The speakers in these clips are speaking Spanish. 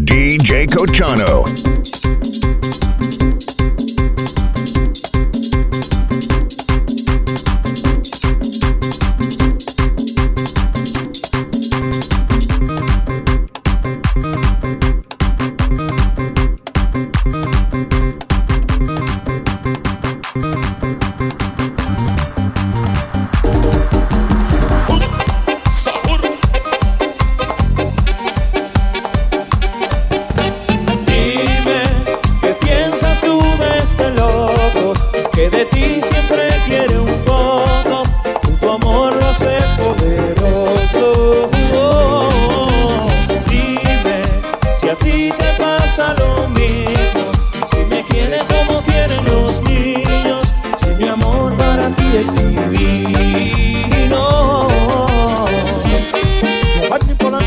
DJ Cotano.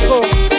Go.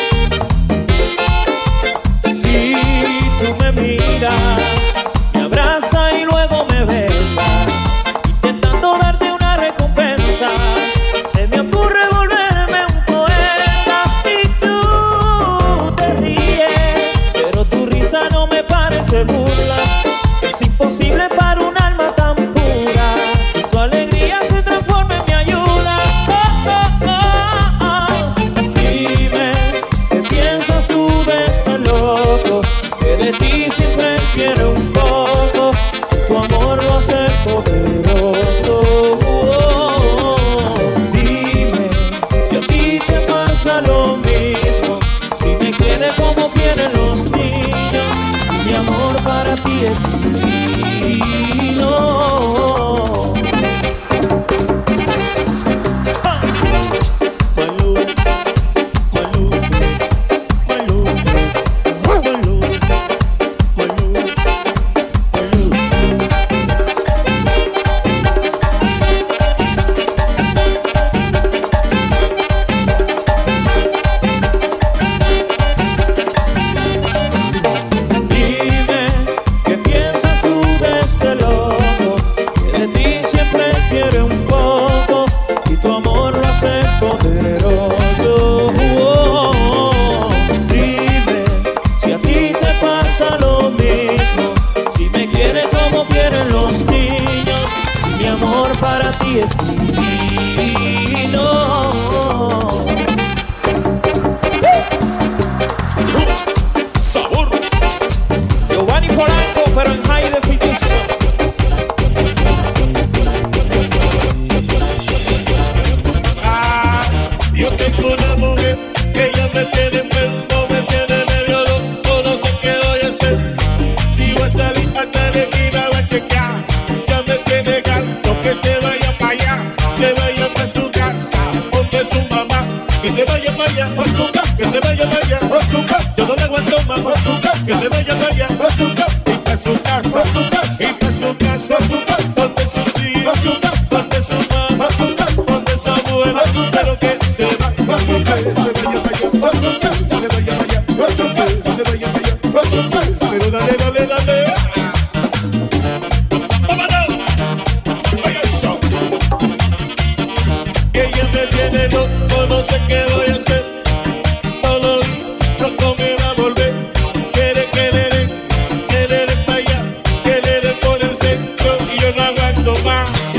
No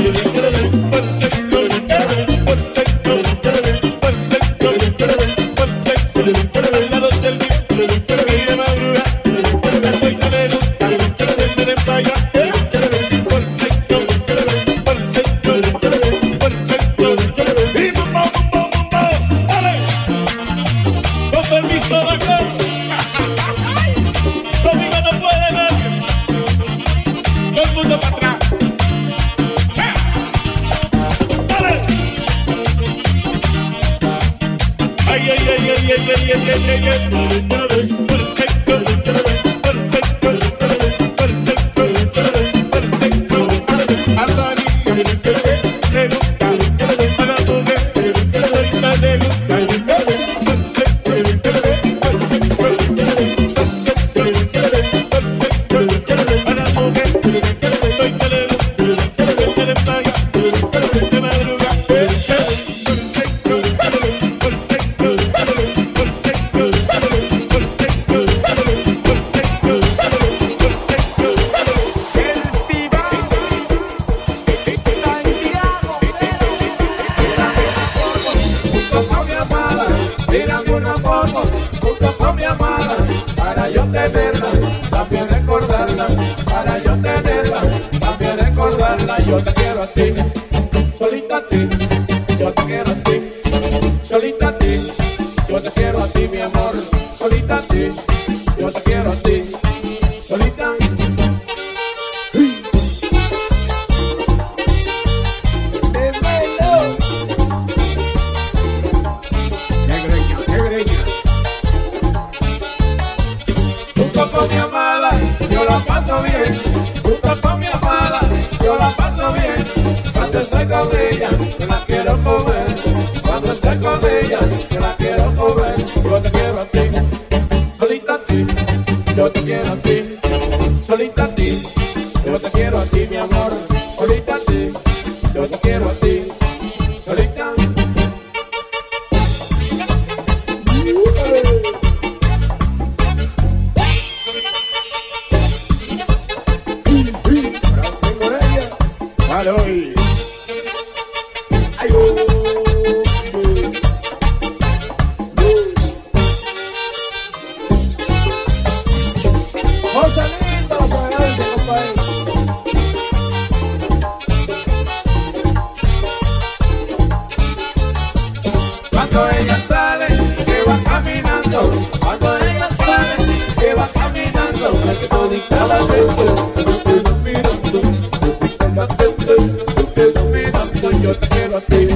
yeah. yo te quiero a ti, solita a ti, yo te quiero a ti, solita a ti, yo te quiero a ti, mi amor, solita a ti, yo te quiero a ti, solita. Un poco mi amada, yo la paso bien paso bien cuando estoy con ella, que la quiero comer. Cuando estoy con ella, que la quiero comer. Yo te quiero a ti, solita a ti. Yo te quiero a ti, solita a ti. Yo te quiero a ti, mi amor. estaba caminando, que conectaba el resto. Yo te quiero a ti.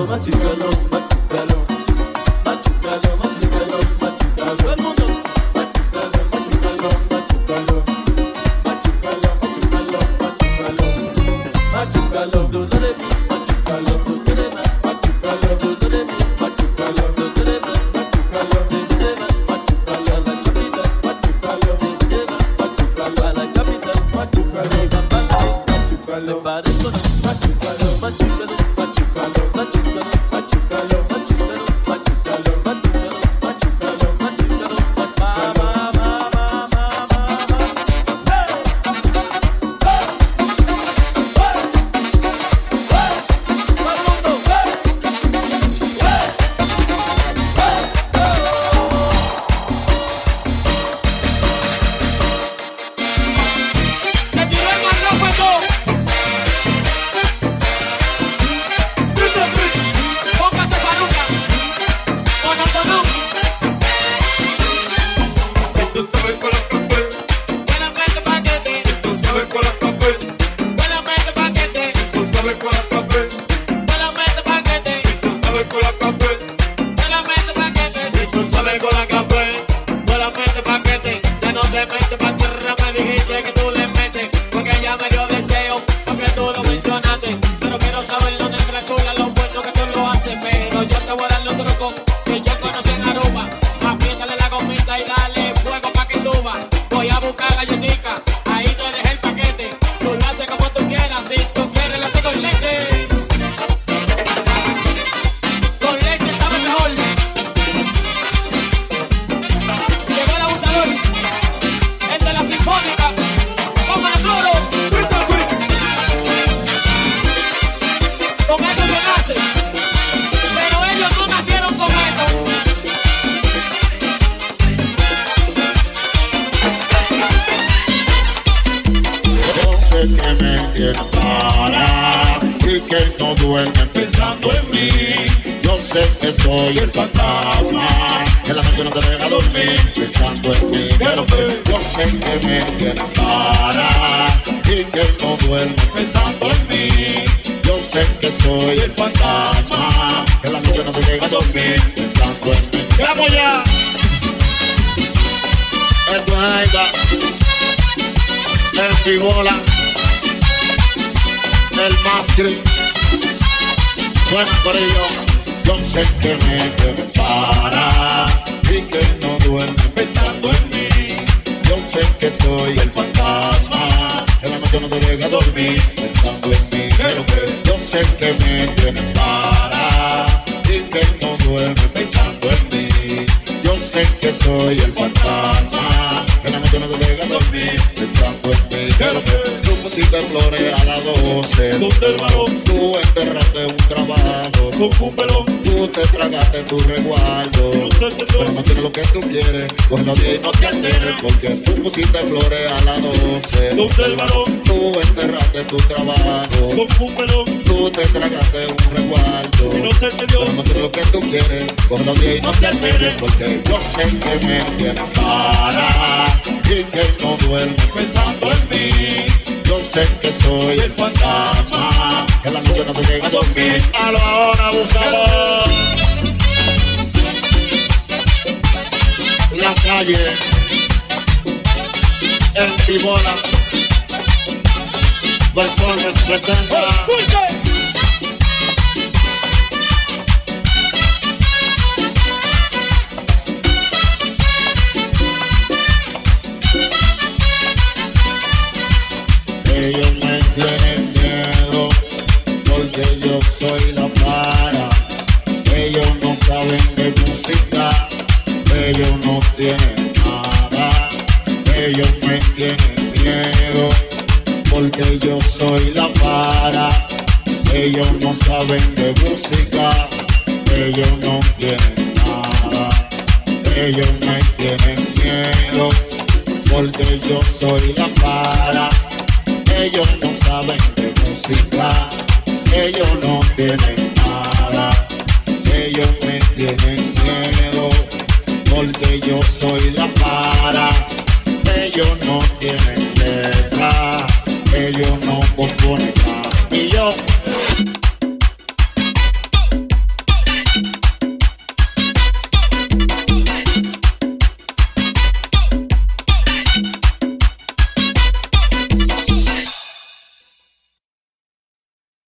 Everybody. them in the a dormir pensando en mí. Yo sé que me quieren para y que no duermo pensando en mí. Yo sé que soy el fantasma que la noche no se llega a dormir pensando en mí. ¡Vamos ya! Esto es el Cibola, el Mascri, suena por ello. Yo sé que me quieren para Mr. tu resguardo. Pero no tiene lo que tú quieres, pues cuando bien no te alteres, porque tú pusiste flores a las 12. Tú enterraste tu trabajo, tú te tragaste un resguardo. Pero no tiene lo que tú quieres, pues cuando bien no te alteres, porque yo sé que me tienes para y que no duerme pensando en mí. Yo sé que soy el fantasma, que la noche no te llega a dormir. A la hora abusador. calle en Pibola. Balcones presenta. tienen nada, ellos me tienen miedo, porque yo soy la para. Ellos no saben de música, ellos no tienen nada, ellos me tienen miedo, porque yo soy la para. Ellos no saben de música, ellos no tienen nada, ellos me tienen miedo porque yo soy la para. Ellos no tienen letra, ellos no componen y yo